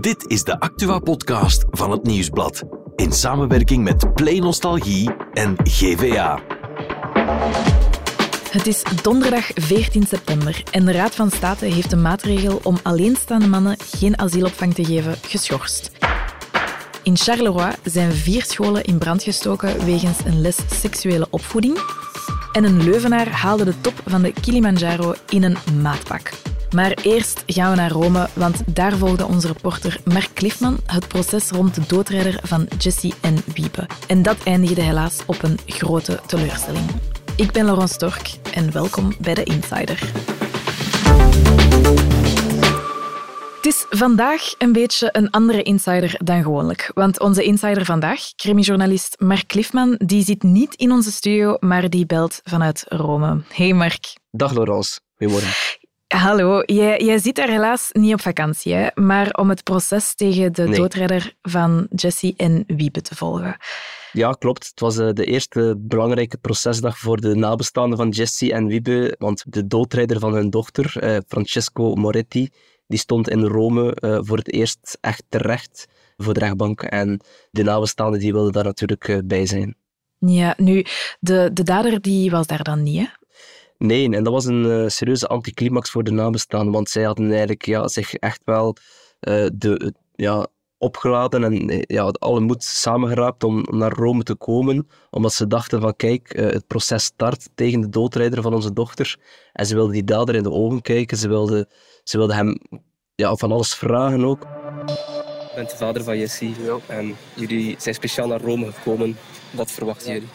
Dit is de Actua-podcast van het Nieuwsblad. In samenwerking met Play Nostalgie en GVA. Het is donderdag 14 september en de Raad van State heeft een maatregel om alleenstaande mannen geen asielopvang te geven geschorst. In Charleroi zijn vier scholen in brand gestoken wegens een les seksuele opvoeding. En een Leuvenaar haalde de top van de Kilimanjaro in een maatpak. Maar eerst gaan we naar Rome, want daar volgde onze reporter Mark Cliffman het proces rond de doodrijder van Jesse en Wiebe. En dat eindigde helaas op een grote teleurstelling. Ik ben Laurence Stork en welkom bij de Insider. Het is vandaag een beetje een andere insider dan gewoonlijk. Want onze insider vandaag, crimijournalist Mark Cliffman, die zit niet in onze studio, maar die belt vanuit Rome. Hey Mark. Dag Laurence, goedemorgen. Hallo, jij, jij zit daar helaas niet op vakantie, hè? maar om het proces tegen de Nee. doodrijder van Jesse en Wiebe te volgen. Ja, klopt. Het was eh, de eerste belangrijke procesdag voor de nabestaanden van Jesse en Wiebe, want de doodrijder van hun dochter, eh, Francesco Moretti, die stond in Rome eh, voor het eerst echt terecht voor de rechtbank en de nabestaanden die wilden daar natuurlijk bij zijn. Ja, nu, de, de dader die was daar dan niet, hè? Nee, en dat was een eh, serieuze anticlimax voor de nabestaanden, want zij hadden eigenlijk ja, zich echt wel eh, de, ja, opgeladen en eh, ja, alle moed samengeraapt om, om naar Rome te komen, omdat ze dachten van kijk, eh, het proces start tegen de doodrijder van onze dochter en ze wilden die dader in de ogen kijken, ze wilden, ze wilden hem ja, van alles vragen ook. Je bent de vader van Jessie en jullie zijn speciaal naar Rome gekomen. Wat verwachten jullie?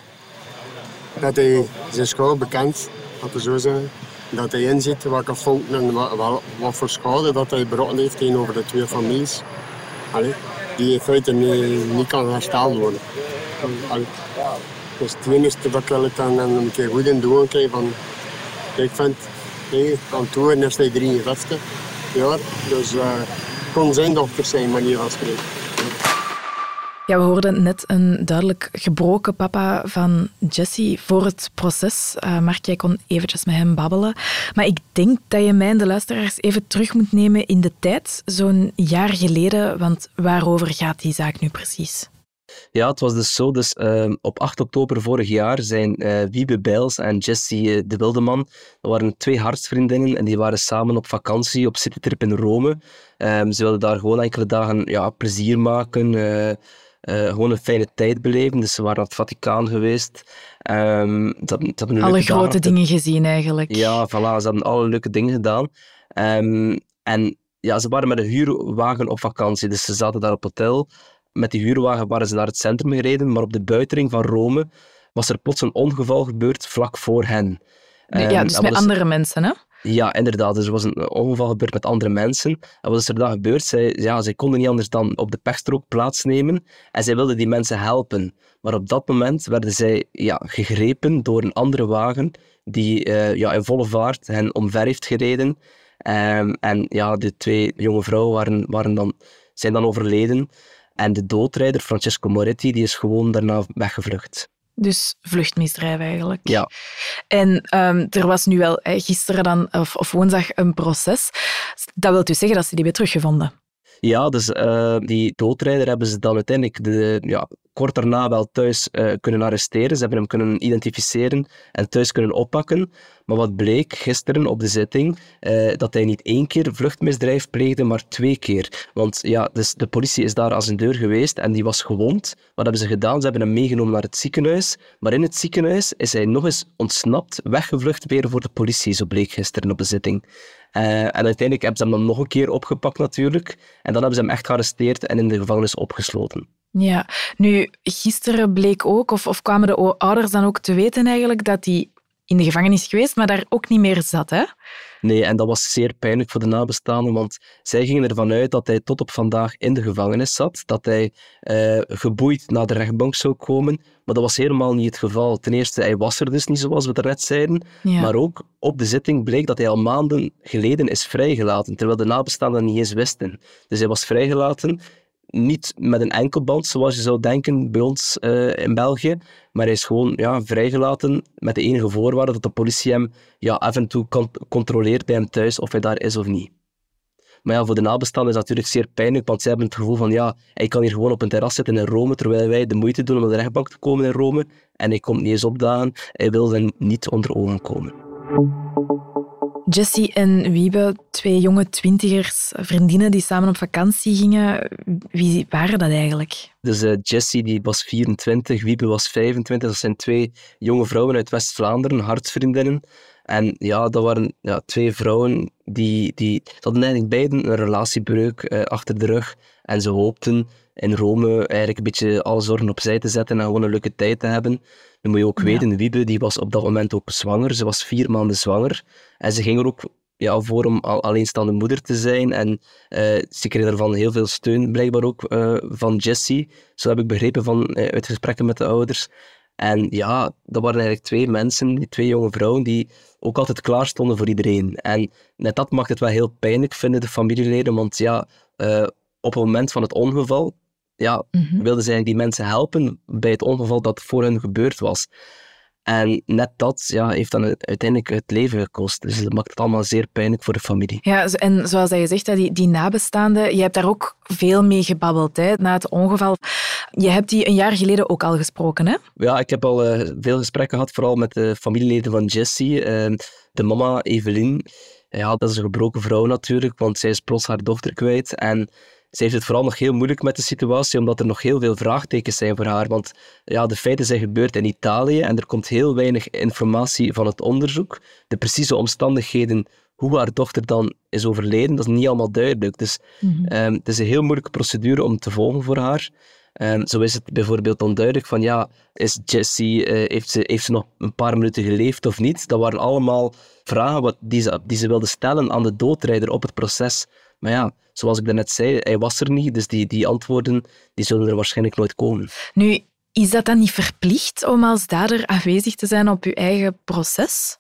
dat hij zijn schouder bekend, laten we zo. Dat hij inziet welke fouten en wat, wat, voor schade dat hij berokken heeft tegenover de twee families. Allee, die in feite niet, niet kan hersteld worden. Dus het enige dat ik wil een keer goed in doen krijgen van... Ik vind, hey, aan toeren is hij 53 jaar. Dus eh kon zijn dochter zijn, manier van spreken. Ja, we hoorden net een duidelijk gebroken papa van Jesse voor het proces. Eh Mark, jij kon eventjes met hem babbelen. Maar ik denk dat je mij en de luisteraars even terug moet nemen in de tijd, zo'n jaar geleden. Want waarover gaat die zaak nu precies? Ja, het was dus zo. Dus, ehm, op 8 oktober vorig jaar zijn eh Wiebe Bijls en Jessie eh, de Wildeman, dat waren twee hartsvriendinnen en die waren samen op vakantie op citytrip in Rome. Ehm, ze wilden daar gewoon enkele dagen ja, plezier maken, eh, gewoon een fijne tijd beleven. Dus ze waren naar het Vaticaan geweest. Een Alle grote dingen gezien eigenlijk. Ja, voilà, ze hadden alle leuke dingen gedaan. Ehm, en ja, ze waren met een huurwagen op vakantie, dus ze zaten daar op hotel. Met die huurwagen waren ze naar het centrum gereden, maar op de buitenring van Rome was er plots een ongeval gebeurd vlak voor hen. ja, Ehm, dus met andere mensen, hè? Ja, inderdaad. Dus er was een ongeval gebeurd met andere mensen. En wat is er dan gebeurd? Zij, ja, zij konden niet anders dan op de pechstrook plaatsnemen en zij wilden die mensen helpen. Maar op dat moment werden zij ja, gegrepen door een andere wagen die eh, ja, in volle vaart hen omver heeft gereden. Ehm, en ja, de twee jonge vrouwen waren, waren dan, zijn dan overleden. En de doodrijder, Francesco Moretti, die is gewoon daarna weggevlucht. Dus vluchtmisdrijf eigenlijk. Ja. En ehm, er was nu wel hè, gisteren dan, of, of woensdag een proces. Dat wil dus zeggen dat ze die weer teruggevonden. Ja, dus eh, die doodrijder hebben ze dan uiteindelijk de, ja, kort daarna wel thuis eh, kunnen arresteren. Ze hebben hem kunnen identificeren en thuis kunnen oppakken. Maar wat bleek gisteren op de zitting, eh, dat hij niet één keer vluchtmisdrijf pleegde, maar twee keer. Want ja, dus de politie is daar als een deur geweest en die was gewond. Wat hebben ze gedaan? Ze hebben hem meegenomen naar het ziekenhuis. Maar in het ziekenhuis is hij nog eens ontsnapt, weggevlucht weer voor de politie, zo bleek gisteren op de zitting. Eh, en uiteindelijk hebben ze hem dan nog een keer opgepakt natuurlijk. En dan hebben ze hem echt gearresteerd en in de gevangenis opgesloten. Ja, nu, gisteren bleek ook, of, of kwamen de ouders dan ook te weten eigenlijk, dat hij in de gevangenis geweest, maar daar ook niet meer zat, hè? Nee, en dat was zeer pijnlijk voor de nabestaanden, want zij gingen ervan uit dat hij tot op vandaag in de gevangenis zat, dat hij eh, geboeid naar de rechtbank zou komen, maar dat was helemaal niet het geval. Ten eerste, hij was er dus niet, zoals we daarnet zeiden, Ja. maar ook op de zitting bleek dat hij al maanden geleden is vrijgelaten, terwijl de nabestaanden dat niet eens wisten. Dus hij was vrijgelaten, niet met een enkelband, zoals je zou denken bij ons eh, in België, maar hij is gewoon ja, vrijgelaten met de enige voorwaarde dat de politie hem ja, af en toe con- controleert bij hem thuis of hij daar is of niet. Maar ja, voor de nabestaanden is het natuurlijk zeer pijnlijk, want zij hebben het gevoel van ja, hij kan hier gewoon op een terras zitten in Rome, terwijl wij de moeite doen om naar de rechtbank te komen in Rome. En hij komt niet eens opdagen. Hij wil dan niet onder ogen komen. Jessie en Wiebe, twee jonge twintigers, vriendinnen die samen op vakantie gingen. Wie waren dat eigenlijk? Dus uh, Jessie die was 24, Wiebe was 25. Dat zijn twee jonge vrouwen uit West-Vlaanderen, hartsvriendinnen. En ja, dat waren ja, twee vrouwen die, die hadden eigenlijk beiden een relatiebreuk uh, achter de rug. En ze hoopten in Rome eigenlijk een beetje alle zorgen opzij te zetten en gewoon een leuke tijd te hebben. Dan moet je ook weten, Wiebe die was op dat moment ook zwanger. Ze was vier maanden zwanger. En ze ging er ook ja, voor om alleenstaande moeder te zijn. En uh, ze kreeg daarvan heel veel steun, blijkbaar ook, uh, van Jessie. Zo heb ik begrepen van, uh, uit gesprekken met de ouders. En ja, dat waren eigenlijk twee mensen, die twee jonge vrouwen, die ook altijd klaar stonden voor iedereen. En net dat maakt het wel heel pijnlijk, vinden de familieleden. Want ja, op het moment van het ongeval ja, mm wilden zij die mensen helpen bij het ongeval dat voor hen gebeurd was. En net dat ja, heeft dan uiteindelijk het leven gekost. Dus dat maakt het allemaal zeer pijnlijk voor de familie. Ja, en zoals je zegt, die, die nabestaanden, je hebt daar ook veel mee gebabbeld hè, na het ongeval. Je hebt die een jaar geleden ook al gesproken, hè? Ja, ik heb al uh, veel gesprekken gehad, vooral met de familieleden van Jessie. Uh, de mama, Evelien. Ja, dat is een gebroken vrouw natuurlijk, want zij is plots haar dochter kwijt. En ze heeft het vooral nog heel moeilijk met de situatie, omdat er nog heel veel vraagtekens zijn voor haar. Want ja, de feiten zijn gebeurd in Italië en er komt heel weinig informatie van het onderzoek. De precieze omstandigheden hoe haar dochter dan is overleden, dat is niet allemaal duidelijk. Dus mm het is een heel moeilijke procedure om te volgen voor haar. Um, zo is het bijvoorbeeld onduidelijk van ja, is Jessie, uh, heeft, ze, heeft ze nog een paar minuten geleefd of niet? Dat waren allemaal vragen wat, die, ze, die ze wilde stellen aan de doodrijder op het proces. Maar ja, zoals ik daarnet zei, hij was er niet, dus die, die antwoorden die zullen er waarschijnlijk nooit komen. Nu, is dat dan niet verplicht om als dader aanwezig te zijn op uw eigen proces?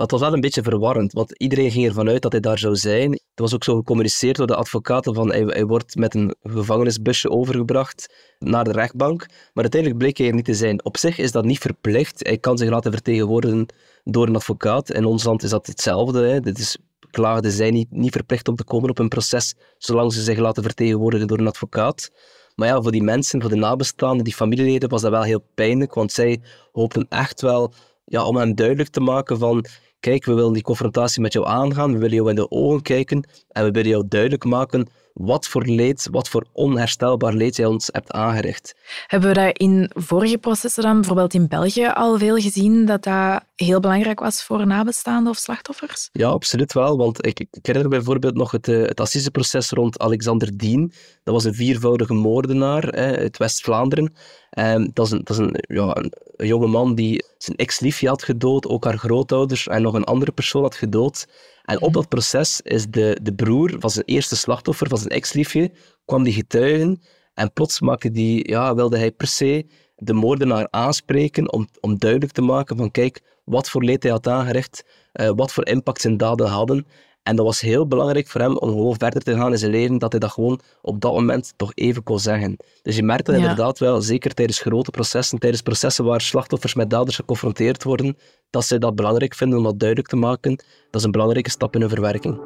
het was wel een beetje verwarrend, want iedereen ging ervan uit dat hij daar zou zijn. Er was ook zo gecommuniceerd door de advocaten van hij, hij wordt met een gevangenisbusje overgebracht naar de rechtbank, maar uiteindelijk bleek hij er niet te zijn. Op zich is dat niet verplicht. Hij kan zich laten vertegenwoordigen door een advocaat. In ons land is dat hetzelfde. Hè. Dit is Klaagden zijn niet, niet verplicht om te komen op een proces, zolang ze zich laten vertegenwoordigen door een advocaat. Maar ja, voor die mensen, voor de nabestaanden, die familieleden, was dat wel heel pijnlijk, want zij hoopten echt wel ja, om hen duidelijk te maken van kijk, we willen die confrontatie met jou aangaan, we willen jou in de ogen kijken en we willen jou duidelijk maken wat voor leed, wat voor onherstelbaar leed jij ons hebt aangericht. Hebben we dat in vorige processen dan, bijvoorbeeld in België, al veel gezien dat dat heel belangrijk was voor nabestaanden of slachtoffers? Ja, absoluut wel. Want ik, ik herinner bijvoorbeeld nog het, eh, het assiseproces rond Alexander Dien. Dat was een viervoudige moordenaar hè, uit West-Vlaanderen. Um, dat is, een, dat is een, ja, een, jonge man die zijn ex-liefje had gedood, ook haar grootouders en nog een andere persoon had gedood. En op dat proces is de, de broer van zijn eerste slachtoffer, van zijn ex-liefje, kwam die getuigen en plots maakte die, ja, wilde hij per se de moordenaar aanspreken om, om duidelijk te maken van kijk, wat voor leed hij had aangericht, uh, wat voor impact zijn daden hadden. En dat was heel belangrijk voor hem om gewoon verder te gaan in zijn leven, dat hij dat gewoon op dat moment toch even kon zeggen. Dus je merkt dat inderdaad wel, zeker tijdens grote processen, tijdens processen waar slachtoffers met daders geconfronteerd worden, dat zij dat belangrijk vinden om dat duidelijk te maken. Dat is een belangrijke stap in hun verwerking.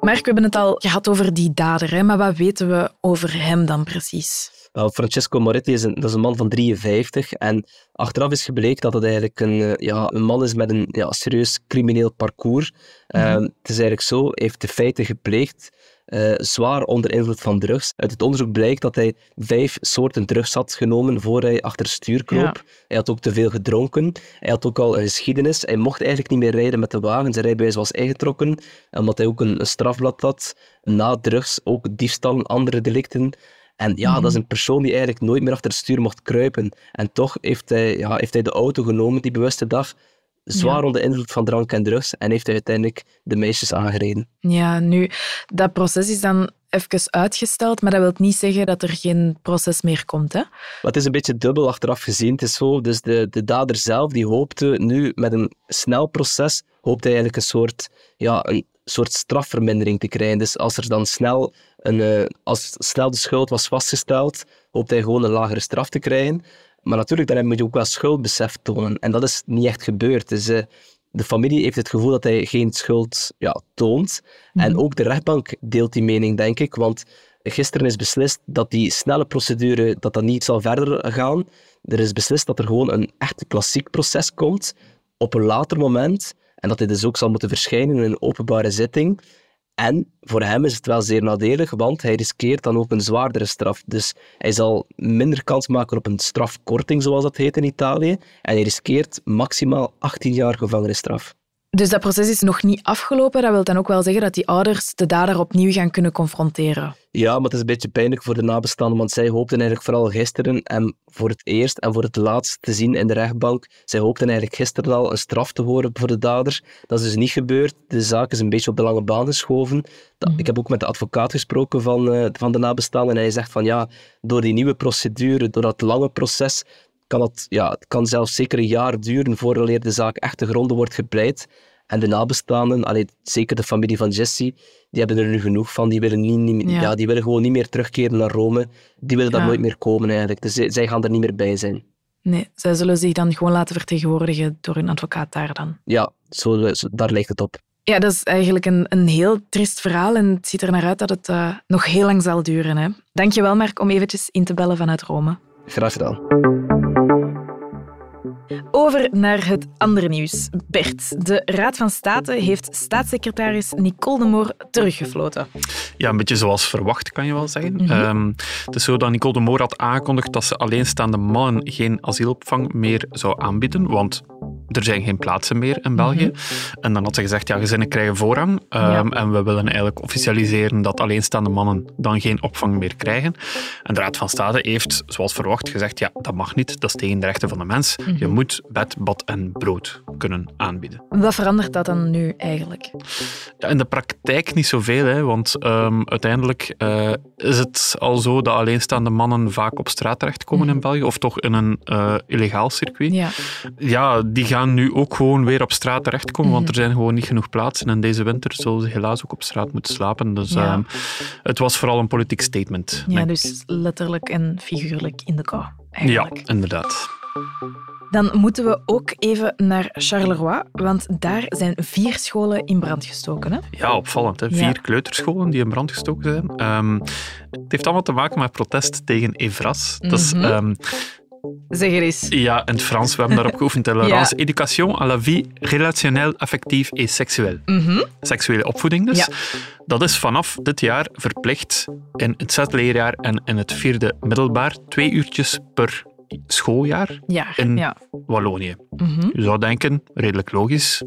Mark, we hebben het al gehad over die dader, hè? maar wat weten we over hem dan precies? Wel, Francesco Moretti is een, dat is een man van 53 en achteraf is gebleken dat het eigenlijk een, eh, ja, een man is met een ja, serieus crimineel parcours. Mm het is eigenlijk zo, hij heeft de feiten gepleegd, uh, zwaar onder invloed van drugs. Uit het onderzoek blijkt dat hij vijf soorten drugs had genomen voor hij achter stuur kroop. Hij had ook te veel gedronken. Hij had ook al een geschiedenis. Hij mocht eigenlijk niet meer rijden met de wagen. Zijn rijbewijs was ingetrokken, omdat hij ook een, een strafblad had. Na drugs ook diefstal, andere delicten. En ja, dat is mhm. een persoon die eigenlijk nooit meer achter het stuur mocht kruipen. En toch heeft hij, ja, heeft hij de auto genomen die bewuste dag, zwaar onder invloed van drank en drugs, en heeft hij uiteindelijk de meisjes aangereden. Ja, nu, dat proces is dan even uitgesteld, maar dat wil niet zeggen dat er geen proces meer komt. Hè? Maar het is een beetje dubbel achteraf gezien. Het is zo, dus de, de dader zelf die hoopte nu met een snel proces, hoopte eigenlijk een soort, ja, een soort strafvermindering te krijgen. Dus als er dan snel, een, uh, als snel de schuld was vastgesteld, hoopt hij gewoon een lagere straf te krijgen. Maar natuurlijk, dan moet je ook wel schuldbesef tonen. En dat is niet echt gebeurd. Dus uh, De familie heeft het gevoel dat hij geen schuld ja, toont. En ook de rechtbank deelt die mening, denk ik. Want gisteren is beslist dat die snelle procedure dat dat niet zal verder gaan. Er is beslist dat er gewoon een echt klassiek proces komt op een later moment. En dat hij dus ook zal moeten verschijnen in een openbare zitting. En voor hem is het wel zeer nadelig, want hij riskeert dan ook een zwaardere straf. Dus hij zal minder kans maken op een strafkorting, zoals dat heet in Italië. En hij riskeert maximaal 18 jaar gevangenisstraf. Dus dat proces is nog niet afgelopen. Dat wil dan ook wel zeggen dat die ouders de dader opnieuw gaan kunnen confronteren. Ja, maar het is een beetje pijnlijk voor de nabestaanden, want zij hoopten eigenlijk vooral gisteren en voor het eerst en voor het laatst te zien in de rechtbank. Zij hoopten eigenlijk gisteren al een straf te horen voor de dader. Dat is dus niet gebeurd. De zaak is een beetje op de lange baan geschoven. Ik heb ook met de advocaat gesproken van, uh, van de nabestaanden en hij zegt van ja, door die nieuwe procedure, door dat lange proces, kan het, ja, het kan zelfs zeker een jaar duren voordat de zaak echt te gronden wordt gepleit. En de nabestaanden, allee, zeker de familie van Jesse, die hebben er nu genoeg van. Die willen, niet, niet ja. ja. die willen gewoon niet meer terugkeren naar Rome. Die willen daar nooit meer komen eigenlijk. Dus zij gaan er niet meer bij zijn. Nee, zij zullen zich dan gewoon laten vertegenwoordigen door een advocaat daar dan. Ja, zo, zo daar lijkt het op. Ja, dat is eigenlijk een, een heel trist verhaal en het ziet er naar uit dat het uh, nog heel lang zal duren. Hè. Dank je wel, Mark, om eventjes in te bellen vanuit Rome. Graag gedaan. Over naar het andere nieuws. Bert, de Raad van State heeft staatssecretaris Nicole de Moor teruggefloten. Ja, een beetje zoals verwacht, kan je wel zeggen. Mm -hmm. het is zo dat Nicole de Moor had aangekondigd dat ze alleenstaande mannen geen asielopvang meer zou aanbieden, want er zijn geen plaatsen meer in België. Mhm. En dan had ze gezegd, ja, gezinnen krijgen voorrang. Um, En we willen eigenlijk officialiseren dat alleenstaande mannen dan geen opvang meer krijgen. En de Raad van State heeft, zoals verwacht, gezegd, ja, dat mag niet. Dat is tegen de rechten van de mens. Mm -hmm. Je moet bed, bad en brood kunnen aanbieden. Wat verandert dat dan nu eigenlijk? Ja, in de praktijk niet zoveel, hè, want um, uiteindelijk uh, is het al zo dat alleenstaande mannen vaak op straat terechtkomen mm -hmm. in België, of toch in een uh, illegaal circuit. Ja. ja, die gaan nu ook gewoon weer op straat terechtkomen, want er zijn gewoon niet genoeg plaatsen. En deze winter zullen ze helaas ook op straat moeten slapen. Dus ja. um, het was vooral een politiek statement. Ja, dus letterlijk en figuurlijk in de kou. Eigenlijk. Ja, inderdaad. Dan moeten we ook even naar Charleroi, want daar zijn vier scholen in brand gestoken. Hè? Ja, opvallend. Hè? Vier ja. kleuterscholen die in brand gestoken zijn. Um, het heeft allemaal te maken met protest tegen Evras. Dat is... -hmm. um, Zeg er eens. Ja, in het Frans. We hebben daarop geoefend. Tolerance, ja. éducation à la vie relationnelle, affectief et seksueel. Mm -hmm. Seksuele opvoeding dus. Ja. Dat is vanaf dit jaar verplicht in het zesde leerjaar en in het vierde middelbaar. Twee uurtjes per schooljaar ja, in. Wallonië. Mm -hmm. Je zou denken, redelijk logisch,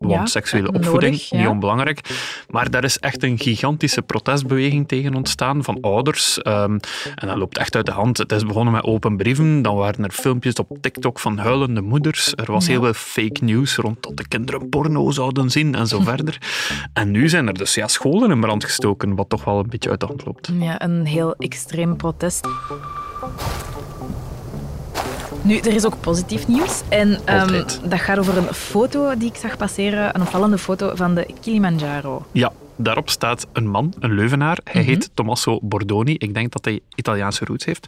want Ja, seksuele nodig, opvoeding, ja. niet onbelangrijk. Maar daar is echt een gigantische protestbeweging tegen ontstaan van ouders. Um, en dat loopt echt uit de hand. Het is begonnen met open brieven, dan waren er filmpjes op TikTok van huilende moeders. Er was Ja. heel veel fake news rond dat de kinderen porno zouden zien en zo verder. En nu zijn er dus ja, scholen in brand gestoken, wat toch wel een beetje uit de hand loopt. Ja, een heel extreem protest. Nu, er is ook positief nieuws. En ehm, dat gaat over een foto die ik zag passeren. Een opvallende foto van de Kilimanjaro. Ja, daarop staat een man, een Leuvenaar. Hij Mhm. heet Tommaso Bordoni. Ik denk dat hij Italiaanse roots heeft.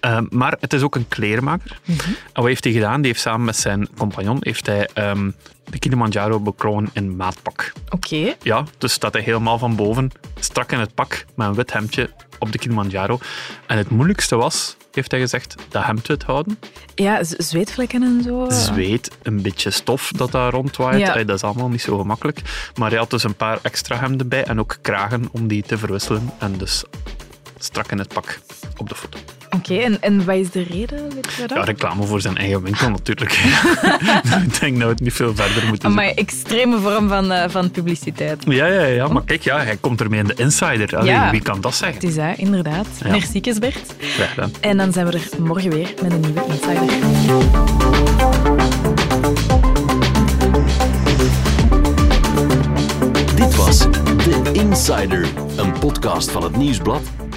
Ehm, maar het is ook een kleermaker. Mhm. En wat heeft hij gedaan? Die heeft samen met zijn compagnon heeft hij, ehm, de Kilimanjaro beklommen in maatpak. Oké. Ja, dus staat hij helemaal van boven, strak in het pak, met een wit hemdje op de Kilimanjaro. En het moeilijkste was, heeft hij gezegd, dat hemdwit houden. Ja, zweetvlekken en zo. Zweet, een beetje stof dat daar rondwaait. Ja. Dat is allemaal niet zo gemakkelijk. Maar hij had dus een paar extra hemden bij en ook kragen om die te verwisselen. En dus strak in het pak op de foto. Oké, en, en wat is de reden? Weet je dat? Ja, reclame voor zijn eigen winkel natuurlijk. Ik denk dat we het niet veel verder moeten Maar extreme vorm van, eh, van publiciteit. Ja, ja, ja, maar kijk, ja, hij komt ermee in de insider. Allee, Ja. Wie kan dat zeggen? Het is dat, inderdaad. Ja. Merci, Bert. Graag gedaan. En dan zijn we er morgen weer met een nieuwe Insider. Dit was The Insider, een podcast van het Nieuwsblad